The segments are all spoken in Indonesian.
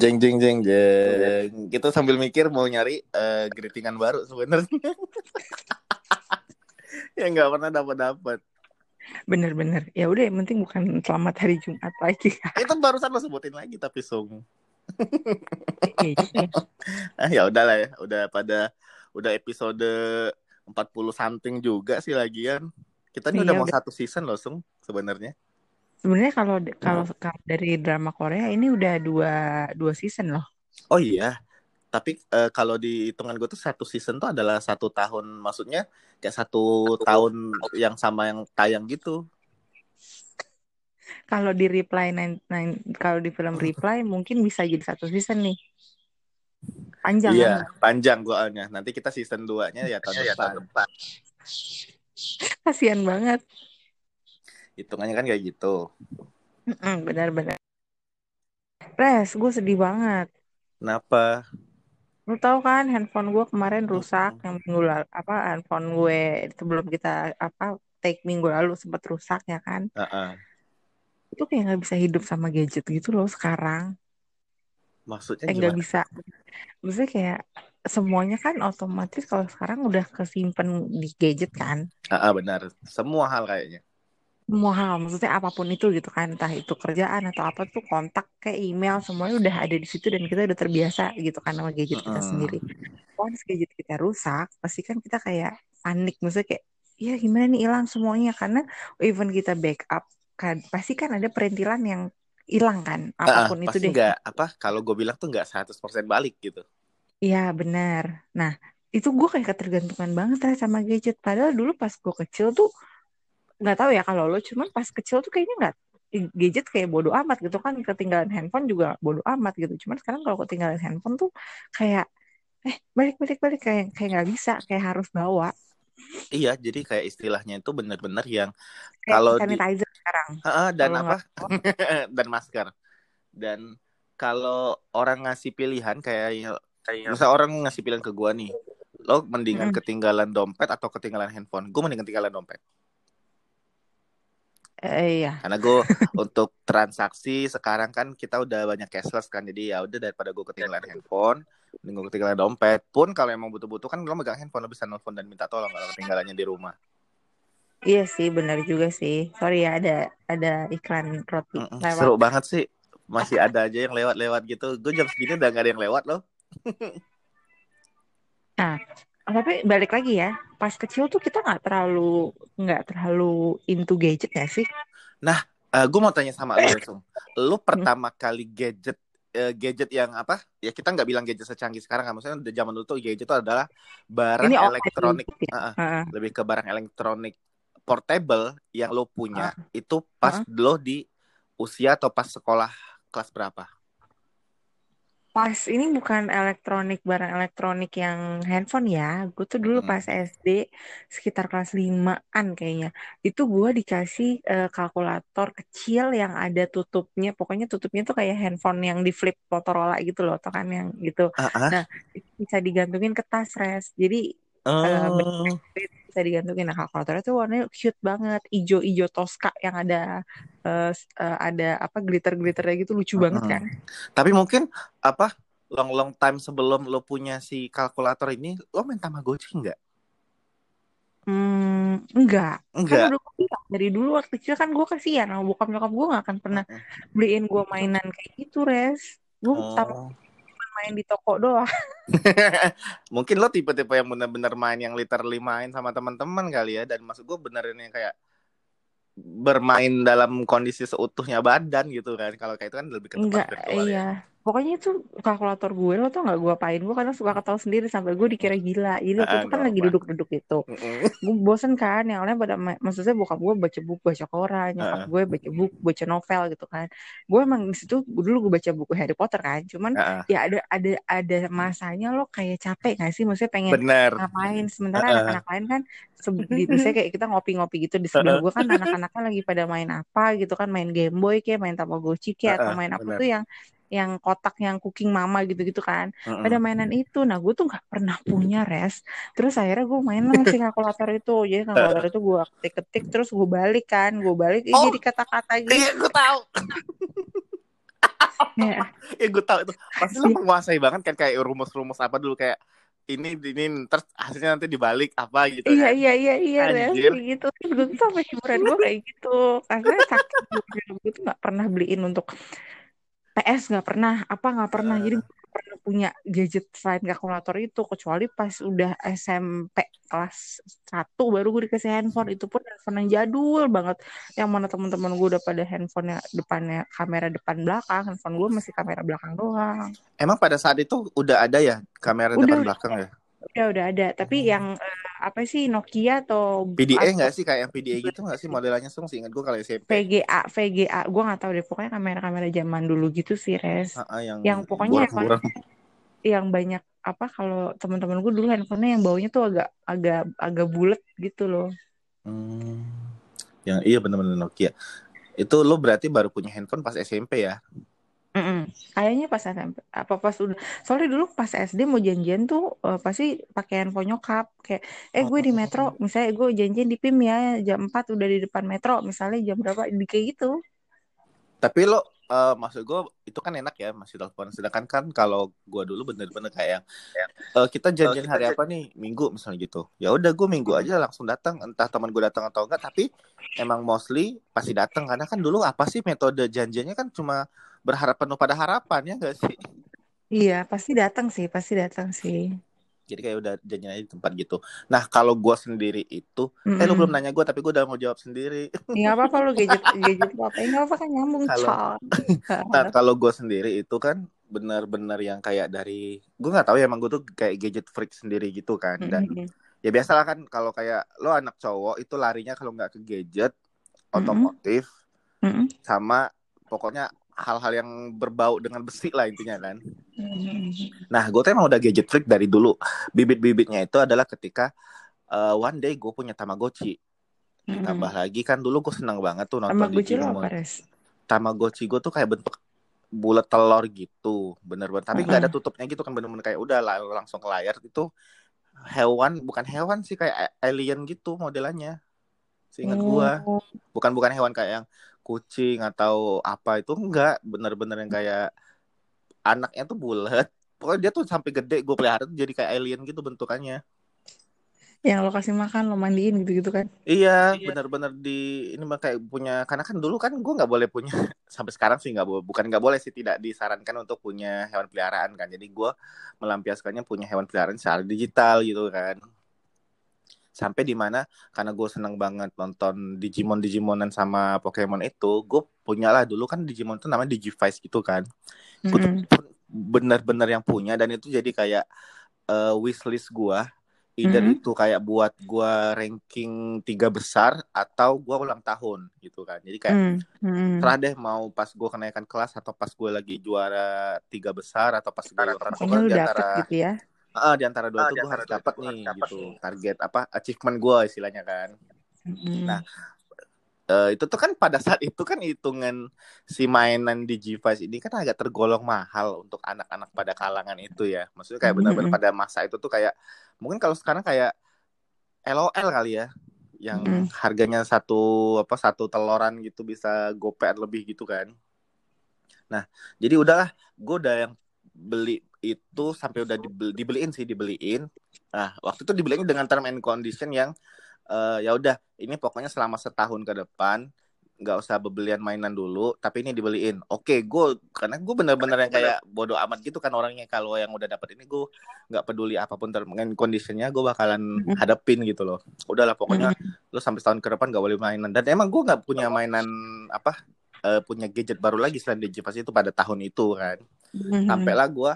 Jeng jeng. Jeng jeng jeng jeng. Kita sambil mikir mau nyari uh, greetingan baru sebenarnya. ya nggak pernah dapat dapat. Bener-bener. Ya udah yang penting bukan selamat hari Jumat lagi. Itu barusan lo sebutin lagi tapi sung. Iya, ah, ya udahlah ya, udah pada udah episode 40 something juga sih lagian. Kita ini Iya, udah mau satu season loh, Sung, sebenarnya. Sebenarnya kalau kalau kalau dari drama Korea ini udah dua dua season loh. Oh iya, tapi eh, kalau di hitungan gue tuh satu season tuh adalah satu tahun, maksudnya kayak satu tahun yang sama yang tayang gitu. Kalau di Reply nine, nine kalau di film Reply mungkin bisa jadi satu season nih. Panjang iya, kan? panjang soalnya. Nanti kita season 2-nya ya tahun depan. Kasihan banget. Hitungannya kan kayak gitu. Benar-benar. Res, gue sedih banget. Kenapa? Lu tahu kan handphone gue kemarin rusak yang minggu lalu apa handphone gue sebelum kita apa take minggu lalu sempat rusak ya kan. Heeh. Itu kayak nggak bisa hidup sama gadget gitu loh sekarang. Maksudnya nggak bisa. Maksudnya kayak semuanya kan otomatis kalau sekarang udah kesimpan di gadget kan. Ah, ah, benar. Semua hal kayaknya. Semua hal, maksudnya apa pun itu gitu kan, entah itu kerjaan atau apa tuh kontak kayak email semuanya udah ada di situ dan kita udah terbiasa gitu kan sama gadget kita sendiri. Once gadget kita rusak, pasti kan kita kayak panik, maksudnya kayak ya gimana nih hilang semuanya karena even kita backup kan pasti kan ada perintilan yang hilang kan, apa pun itu pasti deh. nggak apa kalau gue bilang tuh nggak 100% balik gitu. Iya benar. Nah itu gue kayak ketergantungan banget lah sama gadget. Padahal dulu pas gue kecil tuh nggak tahu ya kalau lo, cuman pas kecil tuh kayaknya nggak gadget kayak bodo amat gitu kan ketinggalan handphone juga bodo amat gitu. Cuman sekarang kalau ketinggalan handphone tuh kayak eh balik balik balik kayak kayak nggak bisa kayak harus bawa Iya, jadi kayak istilahnya itu benar-benar yang kayak kalau di sanitizer sekarang. Ah, ah, dan Kalau apa? dan masker. Dan kalau orang ngasih pilihan kayak misal orang ngasih pilihan ke gua nih, lo mendingan Mm-mm. ketinggalan dompet atau ketinggalan handphone? Gue mending ketinggalan dompet. Eh, iya. Karena gue untuk transaksi sekarang kan kita udah banyak cashless kan, jadi ya udah daripada gue ketinggalan handphone, mending gue ketinggalan dompet. Pun kalau emang butuh-butuh kan lo megang handphone lo bisa nelfon dan minta tolong kalau ketinggalannya di rumah. Iya sih benar juga sih. Sorry ya ada ada iklan roti lewat. Seru banget sih. Masih ada aja yang lewat-lewat gitu. Gue jam segini udah gak ada yang lewat loh. Nah, tapi balik lagi ya, pas kecil tuh kita nggak terlalu nggak terlalu into gadget ya sih? Nah, gue mau tanya sama lo, Sung. Lo pertama kali gadget eh, gadget yang apa? Ya kita nggak bilang gadget secanggih sekarang kan. Maksudnya udah zaman dulu tuh gadget itu adalah barang Ini elektronik. ya? Ah. Heeh. lebih ke barang elektronik portable yang lo punya Ah. itu pas lo di usia atau pas sekolah kelas berapa? Pas ini bukan elektronik barang elektronik yang handphone ya. Gue tuh dulu pas SD sekitar kelas 5-an kayaknya. Itu gue dikasih eh, kalkulator kecil yang ada tutupnya. Pokoknya tutupnya tuh kayak handphone yang di flip Motorola gitu loh, atau kan yang gitu. Ah, ah. Nah, bisa digantungin ke tas res. Jadi Oh. Bisa digantungin. Nah, kalkulatornya tuh warnanya cute banget, ijo-ijo Tosca yang ada eh, s- eh, ada apa glitter-glitternya gitu lucu banget Mm-mm. kan. Tapi mungkin apa long long time sebelum lo punya si kalkulator ini, lo main Tamagotchi nggak? Hmm, enggak. Kan Enggak. udah gue bilang dari dulu waktu kecil kan gue kasihan sama bokap nyokap gue gak akan pernah beliin gue mainan kayak gitu, Res. Gue Oh. Main di toko doang. Mungkin lo tipe-tipe yang bener-bener main yang literally main sama teman-teman kali ya. Dan maksud gue benerin yang kayak bermain dalam kondisi seutuhnya badan gitu kan. Kalau kayak itu kan lebih ke tempat Enggak, virtual ya. Pokoknya itu kalkulator gue lo tau gak gue apain gue kadang suka ketawa sendiri sampai gue dikira gila. Jadi waktu Ah, itu kan nggak lagi duduk-duduk itu. Gue bosen kan yang lain pada ma- maksudnya bokap gue baca buku, baca koran, nyokap Ah, gue baca buku, baca novel gitu kan. Gue emang di situ dulu gue baca buku Harry Potter kan. Cuman ah, ya ada ada ada masanya lo kayak capek gak sih? Maksudnya pengen Bener. ngapain sementara anak-anak lain kan di, misalnya kayak kita ngopi-ngopi gitu di sebelah gue kan anak-anaknya lagi pada main apa gitu kan main Game Boy kayak main Tamagotchi kayak atau main apa tuh yang yang kotak yang cooking mama gitu-gitu kan. Mm-mm. pada mainan itu. Nah gue tuh nggak pernah punya res. Terus akhirnya gue main lah si kalkulator itu. Jadi kalkulator itu gue ketik-ketik terus gue balik kan. Gue balik Oh, jadi kata-kata gitu. iya gue tahu. ya ya gue tahu itu. Pasti lo menguasai banget kan kayak rumus-rumus apa dulu kayak ini ini terus hasilnya nanti dibalik apa gitu iya kan. iya iya iya Res, Anjir. kayak gitu dulu tuh sampai hiburan gue kayak gitu. Karena saking gue tuh nggak pernah beliin untuk PS nggak pernah apa nggak pernah. Jadi gue nggak pernah punya gadget selain kalkulator itu kecuali pas udah SMP kelas 1 baru gue dikasih handphone. Itu pun handphone yang jadul banget. Yang mana teman-teman gue udah pada handphonenya depannya kamera depan belakang. Handphone gue masih kamera belakang doang. Emang pada saat itu udah ada ya kamera Udah, depan belakang ya? udah udah ada. Tapi yang eh, apa sih Nokia atau PDA nggak sih kayak yang PDA gitu nggak sih modelannya sih ingat gue kalau SMP. VGA VGA gue nggak tahu deh pokoknya kamera-kamera zaman dulu gitu sih res yang yang pokoknya buram-buram. yang banyak apa kalau teman-teman gue dulu handphonenya yang baunya tuh agak agak agak bulat gitu loh Hmm. Yang iya bener-bener Nokia. Itu lo berarti baru punya handphone pas SMP ya? Mm-mm. kayaknya pas SMP apa pas udah soalnya dulu pas SD mau janjian tuh eh, pasti pakai handphone nyokap. Kayak eh gue di metro misalnya gue janjian di PIM ya jam 4 udah di depan metro misalnya jam berapa di kayak gitu. Tapi lo eh, maksud gue itu kan enak ya masih telepon. Sedangkan kan kalau gue dulu bener-bener kayak eh, kita janjian hari apa nih minggu misalnya gitu. Ya udah gue minggu aja langsung datang. Entah teman gue datang atau enggak. Tapi emang mostly pasti datang karena kan dulu apa sih metode janjiannya kan cuma berharap penuh pada harapan ya enggak sih? iya pasti datang sih pasti datang sih Jadi kayak udah janjian aja di tempat gitu. Nah kalau gue sendiri itu, eh lu belum nanya gue tapi gue udah mau jawab sendiri. Ya nggak apa-apa lo gadget gadget apa? Ya nggak apa kan nyambung Kalau-. Nah, kalau gue sendiri itu kan benar-benar yang kayak dari gue nggak tahu ya emang gue tuh kayak gadget freak sendiri gitu kan dan Mm-mm. ya biasalah kan kalau kayak lo anak cowok itu larinya kalau nggak ke gadget otomotif Mm-mm. sama pokoknya hal-hal yang berbau dengan besi lah intinya kan. Nah gue tuh emang udah gadget freak dari dulu. Bibit-bibitnya itu adalah ketika uh, one day gue punya tamagotchi. Ditambah lagi kan dulu gue seneng banget tuh nonton Sama di res? Tamagotchi gue tuh kayak bentuk bulat telur gitu bener-bener. Tapi nggak ada tutupnya gitu kan bener-bener kayak udah lah langsung ke layar. Itu hewan bukan hewan sih kayak alien gitu modelannya. Seingat gua. Oh. bukan bukan hewan kayak yang kucing atau apa itu enggak bener-bener yang kayak anaknya tuh bulat pokoknya dia tuh sampai gede gue pelihara tuh jadi kayak alien gitu bentukannya Yang lo kasih makan, lo mandiin gitu-gitu kan? Iya, benar-benar di ini mah kayak punya karena kan dulu kan gue nggak boleh punya sampai sekarang sih nggak boleh bukan nggak boleh sih tidak disarankan untuk punya hewan peliharaan kan. Jadi gue melampiaskannya punya hewan peliharaan secara digital gitu kan. Sampai di mana karena gue seneng banget nonton Digimon Digimonan sama Pokemon itu, gue punyalah dulu kan Digimon itu namanya Digivice gitu kan. Gue tuh Mm-mm. benar-benar yang punya dan itu jadi kayak eh, wishlist gue either Mhm. itu kayak buat gua ranking tiga besar atau gua ulang tahun gitu kan jadi kayak Mm, mm. terserah deh mau pas gua kenaikan kelas atau pas gue lagi juara tiga besar atau pas gue ulang tahun antara gitu ya. Ah, di antara dua Ah, itu gue harus dapat nih harus gitu nih. target apa achievement gua istilahnya kan Mm. Nah, Eh, itu tuh kan pada saat itu kan hitungan si mainan di G-Vice ini kan agak tergolong mahal untuk anak-anak pada kalangan itu ya. Maksudnya kayak benar-benar Mm-mm. pada masa itu tuh kayak mungkin kalau sekarang kayak LOL kali ya yang Mm-mm. harganya satu apa satu teloran gitu bisa gopet lebih gitu kan. Nah, jadi udahlah gue udah yang beli itu sampai udah dibeli, dibeliin sih dibeliin. Nah, waktu itu dibeliin dengan term and condition yang eh, ya udah ini pokoknya selama setahun ke depan nggak usah bebelian mainan dulu tapi ini dibeliin. Oke gue karena gue bener-bener yang kayak bodoh amat gitu kan orangnya. Kalau yang udah dapet ini gue nggak peduli apa pun term and conditionnya gue bakalan hadapin gitu loh. Udahlah pokoknya lu sampai setahun ke depan nggak boleh mainan. Dan emang gue nggak punya mainan apa eh, punya gadget baru lagi selain Digivice itu pada tahun itu kan. Mhm. sampailah gue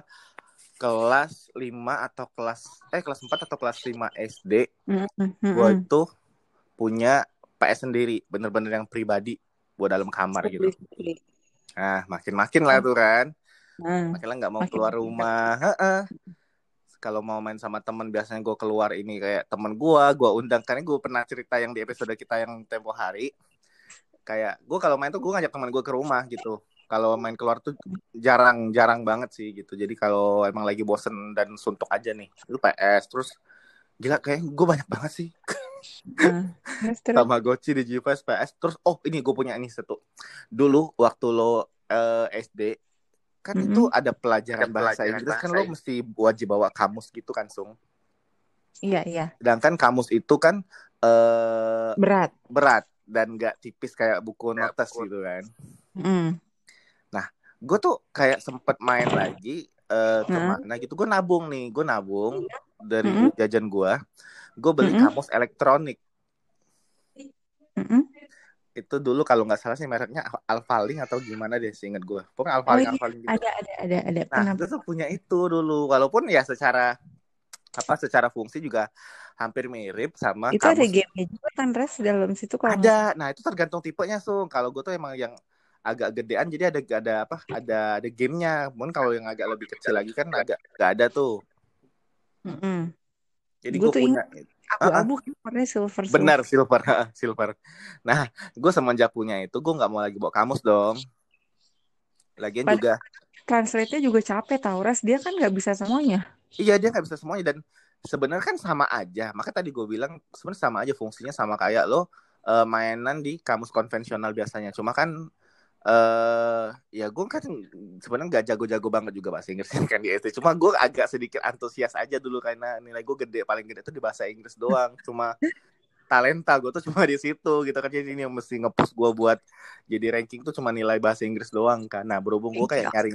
kelas 5 atau kelas eh kelas 4 atau kelas 5 SD Mhm. gue itu punya PS sendiri bener-bener yang pribadi buat dalam kamar gitu. nah makin-makin lah tuh kan Nah, makin lah nggak mau Makin keluar rumah. Heeh. kalau mau main sama temen biasanya gue keluar ini kayak temen gue gue undang. Karena gue pernah cerita yang di episode kita yang tempo hari. Kayak gue kalau main tuh gue ngajak teman gue ke rumah gitu kalau main keluar tuh jarang jarang banget sih gitu jadi kalau emang lagi bosen dan suntuk aja nih itu PS terus gila kayak gue banyak banget sih nah. Terus. Tamagotchi di G-Vice PS terus oh ini gue punya ini satu dulu waktu lo eh, SD kan Mm-mm. itu ada pelajaran Ada bahasa pelajaran Inggris kan lo mesti wajib bawa kamus gitu kan Sung Iya iya sedangkan kamus itu kan eh berat. berat dan gak tipis kayak buku notes buku. gitu kan Mm. Gue tuh kayak sempet main lagi eh Heeh. ke mana gitu gue nabung nih gue nabung dari Mm-mm. duit jajan gue gue beli Mm-mm. kamus elektronik Mm-mm. itu dulu kalau nggak salah sih mereknya Alphaling atau gimana deh seinget gue pokoknya Oh Alphaling iya Alphaling gitu ada ada ada ada. nah Kenapa? gue tuh punya itu dulu walaupun ya secara apa secara fungsi juga hampir mirip sama Itu ada kamus gamenya juga kan res dalam situ kalau ada nah itu tergantung tipenya Sung kalau gue tuh emang yang agak gedean jadi ada ada apa ada ada gamenya. Mungkin kalau yang agak lebih kecil lagi kan agak nggak ada tuh. Mm-mm. jadi Gue punya abu-abu kan warnanya silver silver. benar silver silver. Nah gue semenjak punya itu gue nggak mau lagi bawa kamus dong. Lagian juga Translate-nya juga capek tau res. Dia kan nggak bisa semuanya. iya dia nggak bisa semuanya. Dan sebenarnya kan sama aja. Maka tadi gue bilang sebenarnya sama aja fungsinya. Sama kayak lo eh, mainan di kamus konvensional biasanya. Cuma kan eh ya gue kan sebenarnya nggak jago-jago banget juga bahasa Inggris kan di SD cuma gue agak sedikit antusias aja dulu karena nilai gue gede paling gede tuh di bahasa Inggris doang. Cuma talenta gue tuh cuma di situ gitu kan. Jadi ini yang mesti ngepush gue buat jadi ranking tuh cuma nilai bahasa Inggris doang kan. Nah berhubung gue kayak nyari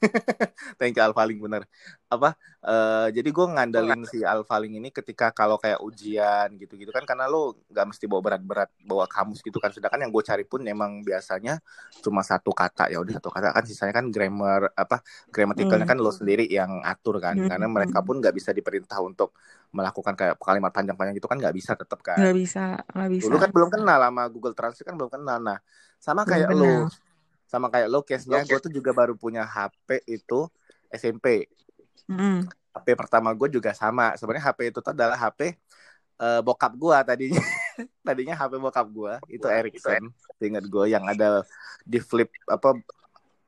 thank you Alfaling bener. Apa eh, jadi gue ngandelin si Alfaling ini ketika kalau kayak ujian gitu-gitu kan karena lo nggak mesti bawa berat-berat bawa kamus gitu kan. Sedangkan yang gue cari pun emang biasanya cuma satu kata. Ya udah satu kata kan sisanya kan grammar apa gramatikalnya Hmm. kan lo sendiri yang atur kan. Hmm, karena hmm. mereka pun nggak bisa diperintah untuk melakukan kayak kalimat panjang-panjang gitu kan nggak bisa tetap kan. Nggak bisa, nggak bisa. dulu kan belum kenal sama Google Translate kan belum kenal. Nah sama kayak lo sama kayak lo case-nya Lo gue tuh juga baru punya HP itu SMP Mm-mm. HP pertama gue juga sama sebenarnya HP itu tuh adalah HP eh, bokap gue tadinya tadinya HP bokap gue itu Ericsson ingat gue yang ada di flip apa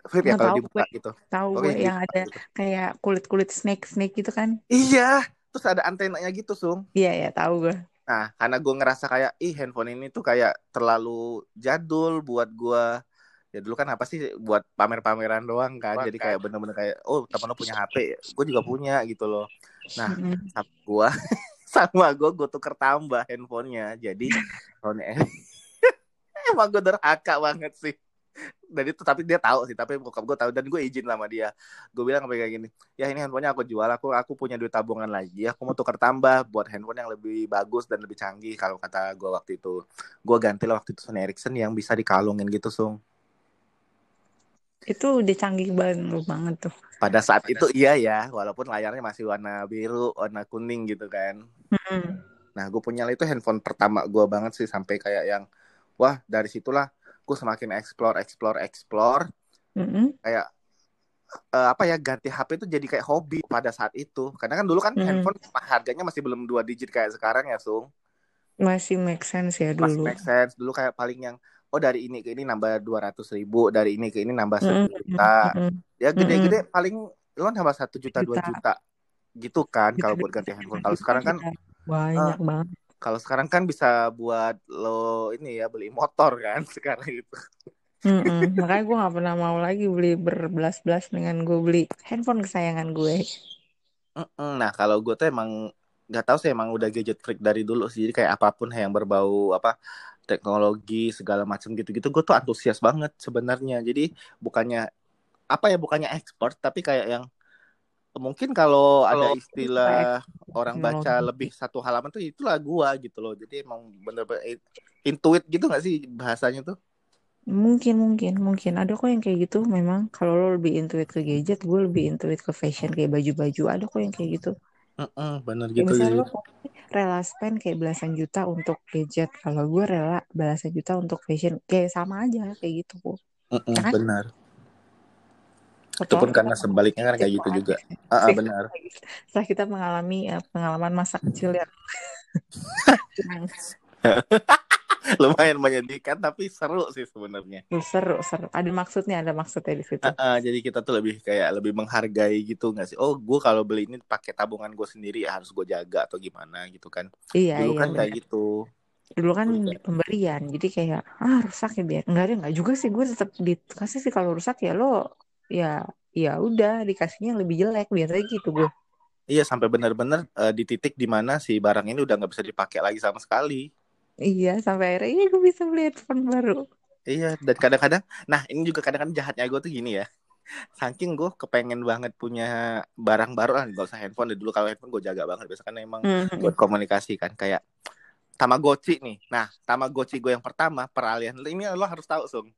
flip ya kalau dibuka gitu Tahu gue yang dibuka ada gitu. kayak kulit-kulit snake-snake gitu kan? iya terus ada antenanya gitu sung Iya ya, tahu gue. Nah, karena gue ngerasa kayak, ih handphone ini tuh kayak terlalu jadul buat gue. Ya dulu kan apa sih buat pamer-pameran doang kan. Doang Jadi kan. kayak bener-bener kayak, oh temen lo punya HP, gue juga punya gitu loh. Nah, gue, sama gue, gue tuker tambah handphonenya. Jadi, tahun emang gue derhaka banget sih. Dan itu tapi dia tahu sih, tapi bokap gue tahu dan gue izin sama dia. Gue bilang kayak gini, ya ini handphonenya aku jual, aku aku punya duit tabungan lagi, aku mau tuker tambah buat handphone yang lebih bagus dan lebih canggih kalau kata gue waktu itu. Gue ganti lah waktu itu Sony Ericsson yang bisa dikalungin gitu, Sung. Itu udah canggih banget banget tuh. Pada saat itu iya ya, walaupun layarnya masih warna biru, warna kuning gitu kan. Mm-mm. Nah, gue punya itu handphone pertama gue banget sih sampai kayak yang wah dari situlah gue semakin explore, explore, explore. Mm-mm. Kayak eh, apa ya ganti HP itu jadi kayak hobi pada saat itu. Karena kan dulu kan Hmm. handphone harganya masih belum dua digit kayak sekarang ya, Sung. Masih make sense ya Masih dulu. make sense. Dulu kayak paling yang oh dari ini ke ini nambah dua ratus ribu, dari ini ke ini nambah satu juta. Mm-mm. Ya gede-gede paling lo nambah satu juta dua Juta. juta gitu kan kalau buat ganti handphone. Kalau sekarang kan banyak banget. kalau sekarang kan bisa buat lo ini ya beli motor kan sekarang itu. Mm-mm. Makanya gue gak pernah mau lagi beli berbelas-belas dengan gue beli handphone kesayangan gue. Mm-mm. Nah kalau gue tuh emang nggak tahu sih emang udah gadget freak dari dulu sih. Jadi kayak apa pun yang berbau apa teknologi segala macam gitu-gitu gue tuh antusias banget sebenarnya. Jadi bukannya apa ya bukannya expert tapi kayak yang mungkin kalau ada istilah orang baca lebih satu halaman tuh itulah gua gitu loh. Jadi emang bener-bener intuit gitu nggak sih bahasanya tuh? Mungkin, mungkin, mungkin. Ada kok yang kayak gitu memang. Kalau lo lebih intuit ke gadget, gue lebih intuit ke fashion kayak baju-baju. Ada kok yang kayak gitu. Mm-mm, bener Kayak gitu. misalnya Jadi. lo rela spend kayak belasan juta untuk gadget. Kalau gue rela belasan juta untuk fashion. Kayak sama aja kayak gitu kok. Mm-mm, Ya kan? benar. Itu Kecuali pun kita karena sebaliknya kan kayak gitu juga. Ah, ah, benar. Setelah kita mengalami eh, pengalaman masa kecil yang Lumayan menyedihkan tapi seru sih sebenarnya. seru, seru. Ada maksudnya, ada maksudnya di situ. Ah, ah, jadi kita tuh lebih kayak lebih menghargai gitu nggak sih? Oh, gue kalau beli ini pakai tabungan gue sendiri ya harus gue jaga atau gimana gitu kan? Iya, Dulu iya, kan kayak gitu. Dulu kan Dulu pemberian, jadi kayak ah rusak ya biar enggak ada enggak juga sih gue tetap dikasih sih kalau rusak ya lo ya ya udah dikasihnya yang lebih jelek biasanya gitu gue Iya sampai benar-benar uh, di titik di mana si barang ini udah nggak bisa dipakai lagi sama sekali. Iya sampai akhirnya ini gue bisa beli headphone baru Iya dan kadang-kadang, nah ini juga kadang-kadang jahatnya gue tuh gini ya. Saking gue kepengen banget punya barang baru lah, gak usah handphone deh dulu kalau handphone gue jaga banget, biasanya kan emang Mhm. buat komunikasi kan kayak Tamagotchi nih. Nah Tamagotchi gue yang pertama peralihan ini lo harus tahu sung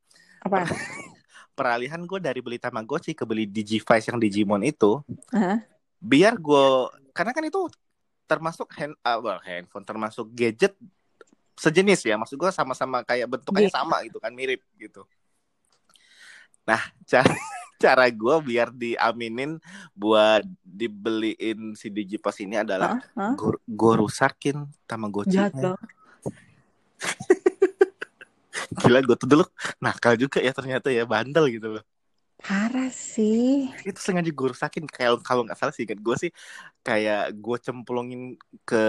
apa peralihan gue dari beli Tamagotchi ke beli Digivice yang Digimon itu Hah? biar gue karena kan itu termasuk hand, ah, well, handphone termasuk gadget sejenis ya. Maksud gue sama-sama kayak bentuknya Iya. sama gitu kan mirip gitu. Nah cara cara gue biar diaminin buat dibeliin si Digipass ini adalah Hah? Hah? gue rusakin Tamagotchi-nya gila gue tuh dulu nakal juga ya ternyata ya bandel gitu loh. Parah sih. Itu sengaja gue rusakin. Kayak kalau nggak salah sih kan gue sih kayak gue cemplungin ke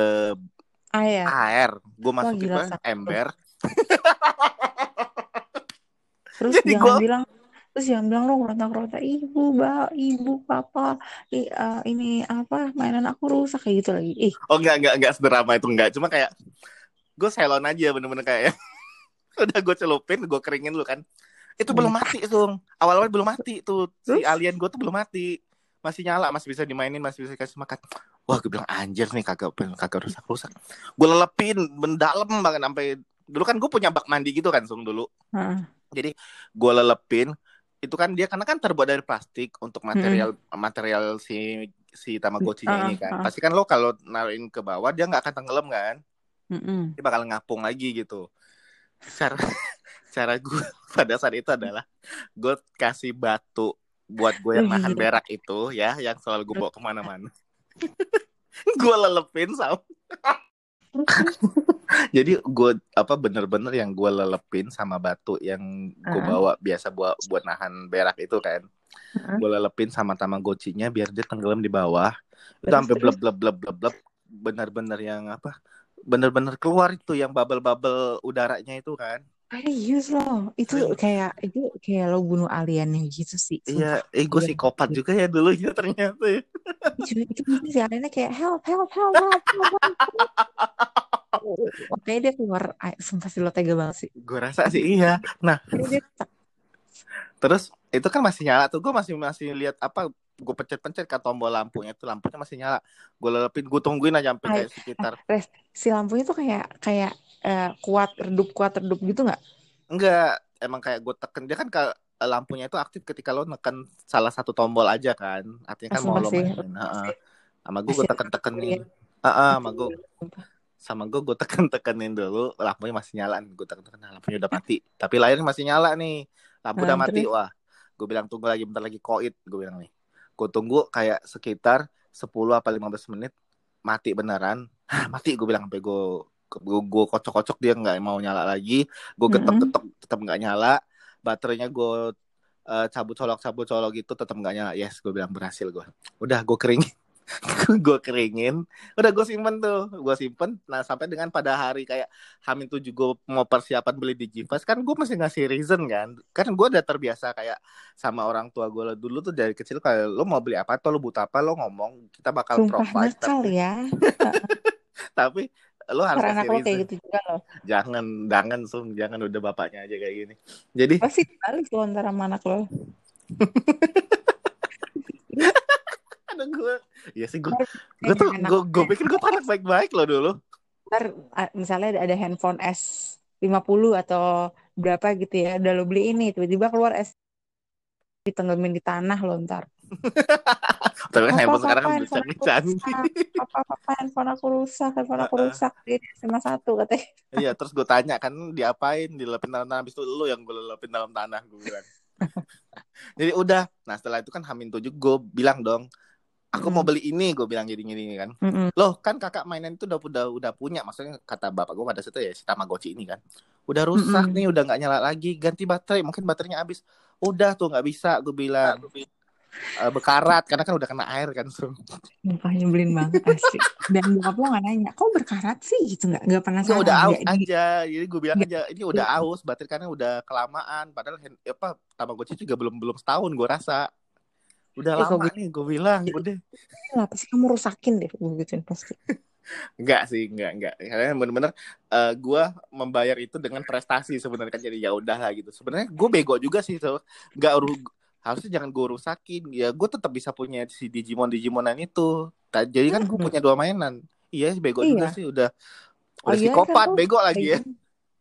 ayah air. Gue masukin gila, ke ember. Terus Jadi jangan gua- bilang terus jangan bilang lo ngeronta-ronta ibu ba ibu papa i- eh, ini apa mainan aku rusak kayak gitu lagi. Ih. Oh nggak nggak nggak sederama itu nggak. Cuma kayak gue selon aja bener-bener kayak udah gue celupin gue keringin dulu kan. Itu belum mati tuh awal-awal belum mati tuh si alien gue tuh belum mati masih nyala masih bisa dimainin masih bisa kasih makan. Wah gue bilang anjir nih kagak kagak rusak rusak gue lelepin mendalam banget sampai dulu kan gue punya bak mandi gitu kan sung dulu. Heeh. gue lelepin itu kan dia karena kan terbuat dari plastik untuk material material si si tamagotchinya Ah, ini kan. ah. pasti kan lo kalau naruhin ke bawah dia nggak akan tenggelam kan? Mm-mm. dia bakal ngapung lagi gitu. Cara cara gue pada saat itu adalah gue kasih batu buat gue yang nahan berak itu ya yang selalu gue bawa ke mana-mana. Gue lelepin sama. Jadi gue apa bener-bener yang gue lelepin sama batu yang gue bawa biasa buat buat nahan berak itu kan. Ah. gue lelepin sama tamagotchinya biar dia tenggelam di bawah. Itu Terus, sampai terus? bleb bleb bleb bleb bleb bener-bener yang apa bener-bener keluar itu yang bubble-bubble udaranya itu kan Serius loh, itu Serius. kayak itu kayak lo bunuh aliennya gitu sih. iya eh gue Iya. psikopat juga ya dulu ya ternyata ya. Itu, itu mungkin si aliennya kayak help, help, help, help, help, help. Oke dia keluar, sumpah sih lo tega banget sih. gue rasa sih iya nah terus itu kan masih nyala tuh. Gue masih masih lihat apa gue pencet-pencet ke tombol lampunya tuh. Lampunya masih nyala. Gue lelepin gue tungguin aja sampai Ay, kayak sekitar Res, si lampunya tuh kayak kayak eh, kuat redup kuat redup gitu nggak? enggak. Emang kayak gue teken. Dia kan ke lampunya itu aktif ketika lo neken salah satu tombol aja kan. Artinya kan mau lo mainin. Heeh. sama gue gue teken tekenin iya. Heeh, sama gue sama gue gue teken tekenin dulu. Lampunya masih nyala gue teken teken lampunya udah mati. Tapi layarnya masih nyala nih. Lampu udah Nah, mati. terus? wah gue bilang tunggu lagi bentar lagi koit gue bilang nih. Gue tunggu kayak sekitar 10 apa 15 menit mati beneran. Hah, mati gue bilang sampai gue gue, kocok-kocok dia nggak mau nyala lagi. Gue getok-getok tetap nggak nyala. Baterainya gue eh, cabut colok cabut colok gitu tetap nggak nyala. Yes gue bilang berhasil gue udah gue kering gue keringin. Udah gue simpen tuh. Gue simpen nah sampai dengan pada hari kayak Hamin tujuh gue mau persiapan beli Digivice kan gue masih ngasih reason kan. Kan gue udah terbiasa kayak sama orang tua gue dulu tuh dari kecil kayak lo mau beli apa atau lo butuh apa? Lo ngomong kita bakal Sumpah provide. nakal tapi, ya. tapi lo harus Karena lo kayak gitu juga loh. jangan jangan sum jangan udah bapaknya aja kayak gini. Jadi Pasti balik lo antara anak lo. ada gue ya sih gue Ntar gue tuh gue gue pikir gue anak baik-baik lo dulu ntar misalnya ada handphone S50 atau berapa gitu ya, udah lo beli ini, tiba-tiba keluar S ditenggemin di tanah lo ntar. tapi kan handphone sekarang kan canggih-canggih rusak. Papa, papa, handphone aku rusak, handphone aku rusak. Di SMA 1 katanya. Iya, terus gue tanya kan diapain, dilepin dalam tanah, habis itu lu yang gue lepin dalam tanah, gue bilang. Jadi udah, nah setelah itu kan Hamin tujuh gue bilang dong, aku mau Mm. beli ini, gue bilang gini-gini kan. Mm-mm. Loh kan kakak mainan itu udah udah udah punya, maksudnya kata bapak gue pada situ ya si Tamagotchi ini kan. Udah rusak Mm-mm. nih, udah nggak nyala lagi, ganti baterai, mungkin baterainya habis. Udah tuh nggak bisa, gue bilang. uh, bekarat karena kan udah kena air kan Sung. Muka nyebelin banget asli. Dan bokap lo gak nanya, kok berkarat sih gitu nggak nggak pernah Nggak, udah aus Nggak di- aja jadi gue bilang Nggak. aja ini udah aus baterai karena udah kelamaan padahal hand- apa tamagotchi juga belum belum setahun gue rasa udah Eh, lama nih gue bilang udah Kenapa sih kamu rusakin deh gue gituin pasti. Enggak sih, enggak, enggak. Karena bener-bener eh gue membayar itu dengan prestasi sebenarnya kan jadi ya udah lah gitu. Sebenarnya gue bego juga sih tuh. Enggak ru- harusnya jangan gue rusakin. Ya gue tetap bisa punya si Digimon Digimonan itu. Jadi kan gue Hmm. punya dua mainan. Iya, bego Iya. juga sih udah udah Lagian psikopat, kan lo- bego lagi ya.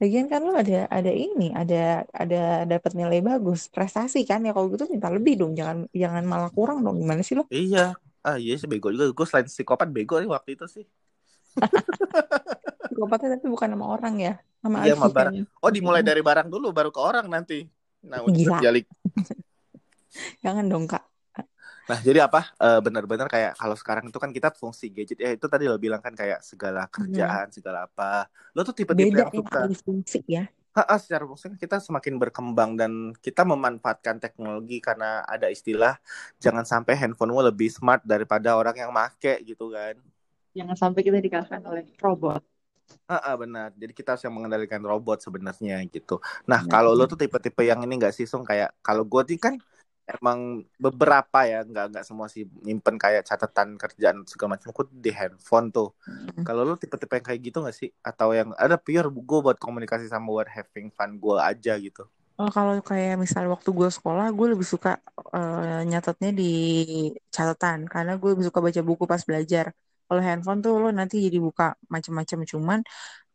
Lagian- kan lo ada ada ini, ada ada dapat nilai bagus, prestasi kan ya kalau gitu minta lebih dong, jangan jangan malah kurang dong. Gimana sih lo? Iya. Ah iya sih bego juga. Gue selain psikopat bego nih waktu itu sih. Psikopatnya tapi bukan sama orang ya, sama Iya, sama barang. Oh dimulai dari barang dulu baru ke orang nanti. Nah, Gila. terjalik. Jangan dong kak. Nah, jadi apa? Eh, benar-benar kayak kalau sekarang itu kan kita fungsi gadget ya itu tadi lo bilang kan kayak segala kerjaan, segala apa. Lo tuh tipe-tipe Beda yang yang suka. fungsi ya. Ha-ha, secara fungsi kan kita semakin berkembang dan kita memanfaatkan teknologi karena ada istilah jangan sampai handphonemu lebih smart daripada orang yang make gitu kan. Jangan sampai kita dikalahkan oleh robot. Ah, benar. Jadi kita harus yang mengendalikan robot sebenarnya gitu. Nah, Benar. kalau lo tuh tipe-tipe yang ini nggak sih, Sung? Kayak kalau gue sih kan emang beberapa ya, nggak nggak semua sih nyimpen kayak catatan kerjaan segala macam aku di handphone tuh. Hmm. Kalau lo tipe-tipe yang kayak gitu nggak sih? Atau yang ada pure gue buat komunikasi sama buat having fun gue aja gitu? Oh, kalau kayak misalnya waktu gue sekolah, gue lebih suka eh, nyatetnya di catatan karena gue lebih suka baca buku pas belajar. Kalau handphone tuh lo nanti jadi buka macam-macam. Cuman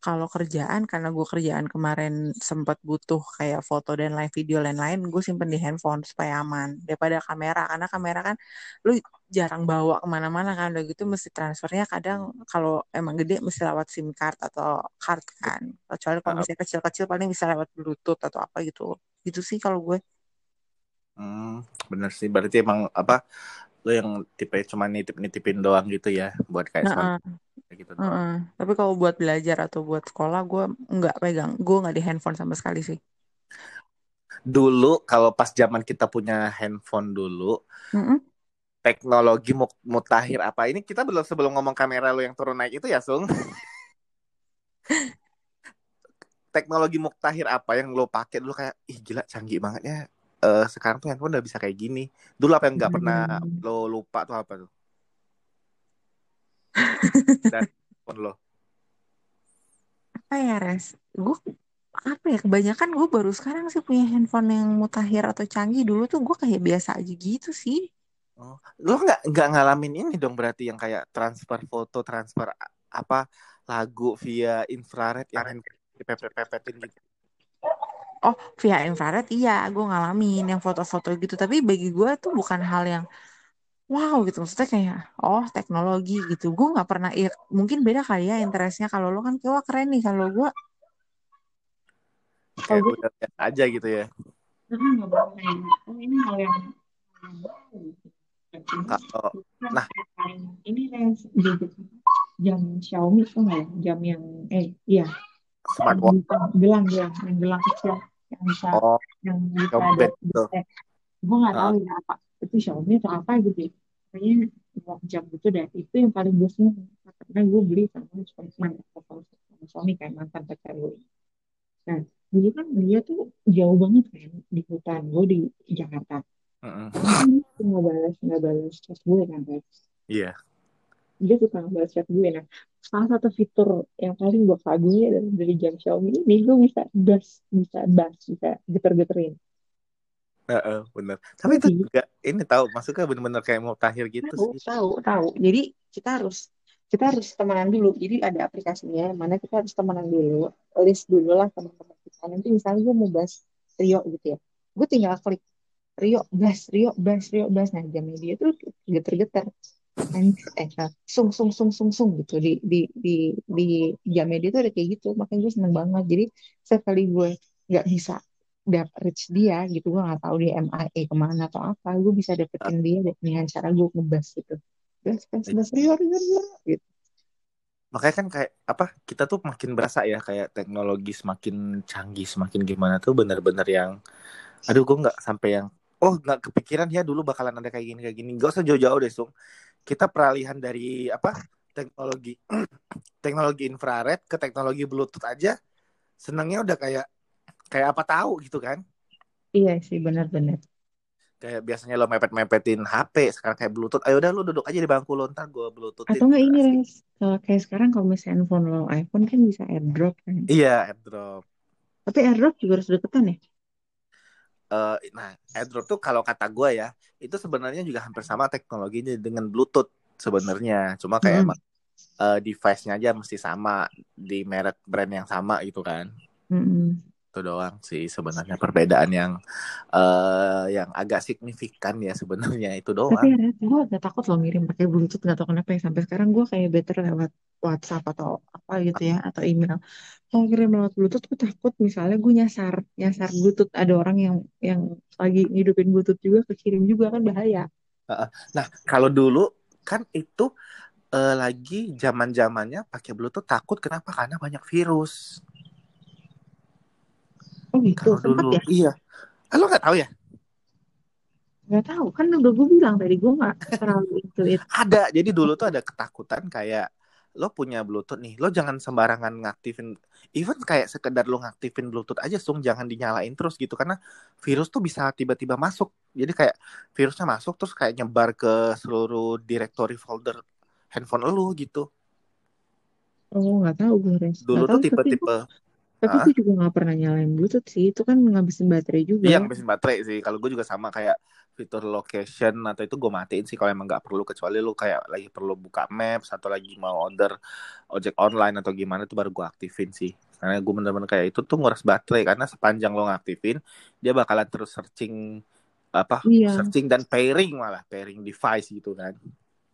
kalau kerjaan karena gue kerjaan kemarin sempat butuh kayak foto dan live video lain-lain, gue simpen di handphone supaya aman daripada kamera. Karena kamera kan lo jarang bawa ke mana-mana kan, udah gitu mesti transfernya kadang kalau emang gede mesti lewat SIM card atau card kan. Kecuali kalau Ah. misalnya kecil-kecil paling bisa lewat Bluetooth atau apa gitu. Gitu sih kalau gue. Hmm, bener sih. Berarti emang apa? Lo yang tipe cuma nitip-nitipin doang gitu ya, buat kayak kayak gitu doang. heeh. Tapi kalau buat belajar atau buat sekolah gue nggak pegang. Gue nggak di handphone sama sekali sih. Dulu kalau pas zaman kita punya handphone dulu, Mm-mm. teknologi mu- mutakhir apa ini kita belum sebelum ngomong kamera lo yang turun naik itu ya Sung teknologi mutakhir apa yang lo pakai dulu kayak ih gila canggih banget ya Eh, sekarang tuh handphone udah bisa kayak gini dulu apa yang nggak pernah Hmm. lo lupa tuh apa tuh handphone lo Apa ya res? Gue apa ya kebanyakan gue baru sekarang sih punya handphone yang mutakhir atau canggih. Dulu tuh gue kayak biasa aja gitu sih. oh, lo nggak nggak ngalamin ini dong berarti yang kayak transfer foto transfer apa lagu via infrared yang dipepet-pepetin gitu Oh, via infrared iya, gue ngalamin yang foto-foto gitu. Tapi bagi gue tuh bukan hal yang wow gitu. Maksudnya kayak, oh teknologi gitu. Gue nggak pernah, ya, mungkin beda kali ya interestnya. Kalau lo kan kayak, wah keren nih. Kalau gue, kayak kalau gue aja gitu ya "Mm, nggak pernah kayak, oh ini hal yang gitu. Kan nah ini gadget jam Xiaomi tuh nggak ya? Jam yang, eh iya, smartwatch gelang gelang, yang gelang kecil, yang bisa oh yang bisa ada gitu. Gue nggak tahu Heeh. ya apa itu Xiaomi atau apa gitu. ya. Kayaknya watch jam gitu deh. Itu yang paling gue seneng karena gue beli sama teman sama sama suami kan mantan pacar gue. Nah, dulu kan dia tuh jauh banget kan di hutan. Gue di Jakarta. Kan suka nggak balas nggak balas chat gue kan, Rex. iya Dia suka ngebalas chat gue. Nah, salah satu fitur yang paling gue kagumi dari, dari jam Xiaomi ini, gue bisa bass, bisa bass, bisa geter-geterin. Heeh, bener. Tapi itu Jadi, juga ini tahu maksudnya bener-bener kayak mau tahir gitu tahu, sih. tahu, tahu. Jadi kita harus kita harus temenan dulu. Jadi ada aplikasinya, mana kita harus temenan dulu, list dulu lah teman-teman kita. Nanti misalnya gue mau bahas Rio gitu ya, gue tinggal klik Rio, bas, Rio, bas, Rio, bas. Nah jamnya dia tuh geter-geter. And, eh, nah, sung, sung, sung, sung, sung gitu di di di di jamnya dia tuh ada kayak gitu. Makanya gue seneng banget. Jadi setiap kali gue nggak bisa dapet reach dia gitu, gue nggak tahu dia MIA ke mana atau apa, gue bisa dapetin dia dengan cara gue ngebas gitu. Bas, bas, bas, Rio, Rio, Rio, gitu. Makanya kan kayak apa kita tuh makin berasa ya kayak teknologi semakin canggih semakin gimana tuh bener-bener yang aduh gue nggak sampai yang oh nggak kepikiran ya dulu bakalan ada kayak gini kayak gini gak usah jauh-jauh deh sung kita peralihan dari apa teknologi teknologi infrared ke teknologi bluetooth aja senangnya udah kayak kayak apa tahu gitu kan? Iya sih benar-benar kayak biasanya lo mepet-mepetin HP sekarang kayak bluetooth. Ayo udah lo duduk aja di bangku lo ntar gue bluetoothin atau nggak ini res? Kalau kayak sekarang kalau misalnya handphone lo iPhone kan bisa airdrop kan? Iya airdrop. Tapi airdrop juga harus deketan ya? Eh, nah airdrop tuh kalau kata gue ya itu sebenarnya juga hampir sama teknologinya dengan bluetooth sebenarnya. Cuma kayak emang eh, device-nya aja mesti sama di merek brand yang sama gitu kan. Mm-mm. Itu doang sih sebenarnya perbedaan yang eh yang agak signifikan ya sebenarnya itu Tapi doang ya, gue agak takut loh ngirim pakai Bluetooth nggak tahu kenapa ya sampai sekarang gue kayak better lewat WhatsApp atau apa gitu ya atau email. Kalau kirim lewat Bluetooth gue takut misalnya gue nyasar nyasar Bluetooth ada orang yang yang lagi ngidupin Bluetooth juga kekirim juga kan bahaya. Nah, kalau dulu kan itu eh, lagi zaman zamannya pakai Bluetooth takut kenapa? Karena banyak virus. Oh gitu, sempat dulu, ya? iya. Ah, lo nggak tahu ya? Nggak tahu kan udah gue bilang tadi gue nggak terlalu into it. Ada. Jadi dulu tuh ada ketakutan kayak lo punya Bluetooth nih, lo jangan sembarangan ngaktifin. Even kayak sekedar lo ngaktifin Bluetooth aja, sung jangan dinyalain terus gitu karena virus tuh bisa tiba-tiba masuk. Jadi kayak virusnya masuk terus kayak nyebar ke seluruh directory folder handphone lo gitu. Oh nggak tahu gue res. Dulu Nggak tuh tipe-tipe tapi ah, gue juga nggak pernah nyalain Bluetooth sih. Itu kan ngabisin baterai juga. Iya ngabisin baterai sih. Kalau gue juga sama kayak fitur location atau itu gue matiin sih kalau emang nggak perlu kecuali lu kayak lagi perlu buka maps atau lagi mau order ojek online atau gimana itu baru gue aktifin sih. Karena gue bener-bener kayak itu tuh nguras baterai karena sepanjang lo ngaktifin dia bakalan terus searching apa Iya. searching dan pairing malah pairing device gitu kan.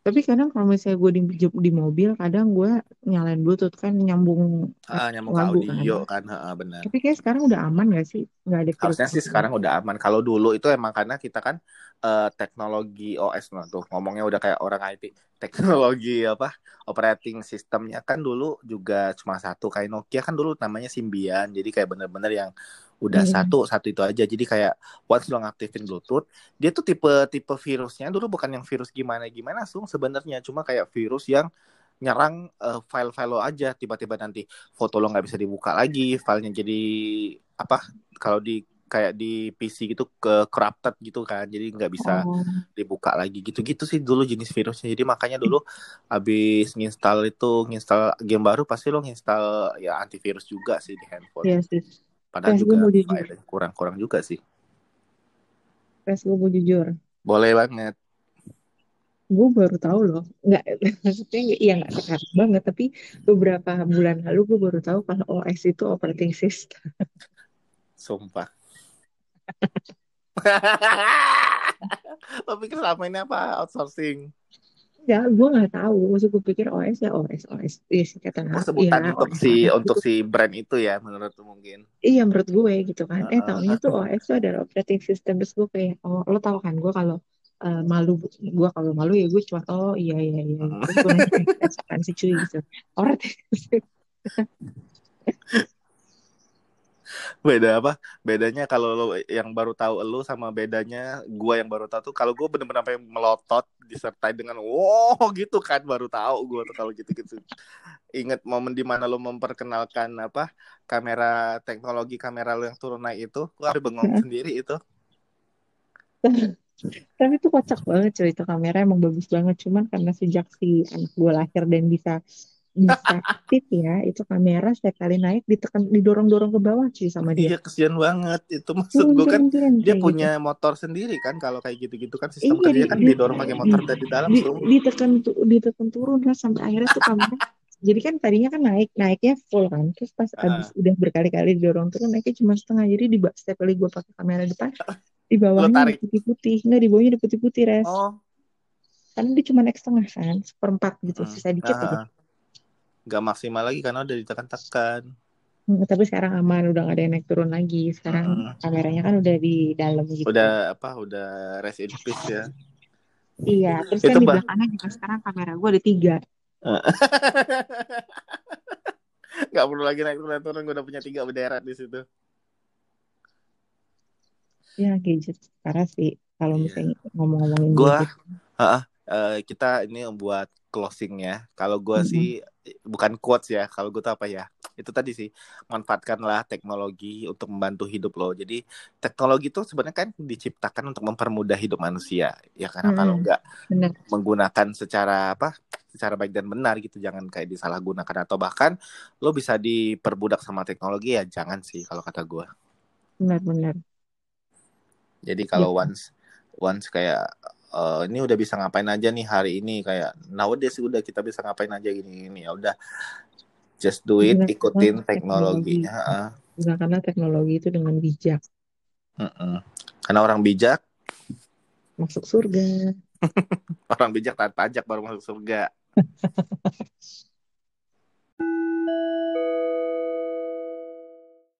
Tapi kadang kalau misalnya gue di, di mobil, kadang gue nyalain Bluetooth kan nyambung Ah, nyambung lagu kan. audio kan, ah, benar. Tapi kayak sekarang udah aman gak sih? Nggak ada Harusnya sih sekarang udah aman. Kalau dulu itu emang karena kita kan eh, teknologi OS nah tuh ngomongnya udah kayak orang IT. Teknologi apa? Operating sistemnya kan dulu juga cuma satu kayak Nokia kan dulu namanya Symbian. Jadi kayak bener-bener yang udah Iya. satu satu itu aja. Jadi kayak once lo ngaktifin Bluetooth, dia tuh tipe tipe virusnya dulu bukan yang virus gimana gimana sung sebenarnya cuma kayak virus yang nyerang eh, file-file lo aja tiba-tiba nanti foto lo nggak bisa dibuka lagi filenya jadi apa kalau di kayak di PC gitu ke corrupted gitu kan jadi nggak bisa Oh, dibuka lagi gitu-gitu sih dulu jenis virusnya jadi makanya dulu habis nginstal itu nginstal game baru pasti lo nginstal ya antivirus juga sih di handphone iya sih. padahal gue juga kurang-kurang juga sih Res, gue mau jujur. boleh banget Gue baru tahu loh. Nggak, maksudnya iya nggak sekarang banget. Tapi beberapa bulan lalu gue baru tahu kalau OS itu operating system. sumpah lo pikir selama ini apa outsourcing Ya, gue nggak tahu. Maksud gue pikir OS ya OS, OS. Iya kata oh ya sebutan untuk OS, si OS untuk gitu. si brand itu ya menurut mungkin Iya menurut gue gitu kan. Eh Heeh. taunya tuh OS itu adalah operating system. Terus gue kayak, oh lo tau kan gue kalau eh, malu, gue kalau malu ya gue cuma, oh iya iya iya. Terus gue nanya, eh sih cuy gitu. Operating system. beda apa bedanya kalau lo yang baru tahu lo sama bedanya gua yang baru tahu tuh kalau gua bener-bener sampai melotot disertai dengan wow gitu kan baru tahu gua tuh kalau gitu-gitu inget momen di mana lo memperkenalkan apa kamera teknologi kamera lo yang turun naik itu gua sampai bengong sendiri itu Tapi itu kocak banget cuy. Itu kamera emang bagus banget. Cuman karena sejak si anak gue lahir dan bisa aktif ya, itu kamera setiap kali naik ditekan didorong-dorong ke bawah cuy sama dia. iya kesian banget. Itu Iya, maksud gua kan beneran dia kayak gitu. punya motor sendiri kan kalau kayak gitu-gitu kan sistem Iya, kerjanya di, kan di, didorong pakai motor dari dalam di, tuh ditekan ditekan turun kan sampai akhirnya tuh kamera. Jadi kan tadinya kan naik naiknya full kan. Terus pas abis Heeh. udah berkali-kali didorong turun naiknya cuma setengah. Jadi di setiap kali gue pakai kamera depan di bawahnya putih-putih nggak di bawahnya putih-putih res. Oh. Karena dia cuma naik setengah kan seperempat gitu mm. sisa dikit aja. Nah, nggak maksimal lagi karena udah ditekan-tekan. Hmm, tapi sekarang aman udah gak ada yang naik turun lagi. Sekarang Mm-mm. kameranya kan udah di dalam gitu. Udah apa udah rest in peace ya. Iya terus itu kan di bah belakangnya juga sekarang kamera gue ada tiga. Nggak perlu lagi naik turun turun gue udah punya tiga bendera di situ. Ya gadget parah sih. Kalau Iya. misalnya ngomong-ngomongin Gua gadget. Heeh, eh, kita ini buat closing ya. Kalau gue sih Mm-mm. bukan quotes ya. Kalau gue tuh apa ya? Itu tadi sih manfaatkanlah teknologi untuk membantu hidup lo. Jadi teknologi itu sebenarnya kan diciptakan untuk mempermudah hidup manusia. Ya karena kalau Mm-mm. nggak Benar, menggunakan secara apa? Secara baik dan benar gitu. Jangan kayak disalahgunakan atau bahkan lo bisa diperbudak sama teknologi ya jangan sih kalau kata gue. benar, benar. Jadi kalau Gitu. once once kayak eh, ini udah bisa ngapain aja nih hari ini kayak nowadays udah kita bisa ngapain aja gini gini ya udah just do it Gunakanlah ikutin teknologi. teknologinya Heeh. Gunakanlah teknologi itu dengan bijak. Mm-mm. karena orang bijak Masuk surga. orang bijak taat pajak baru masuk surga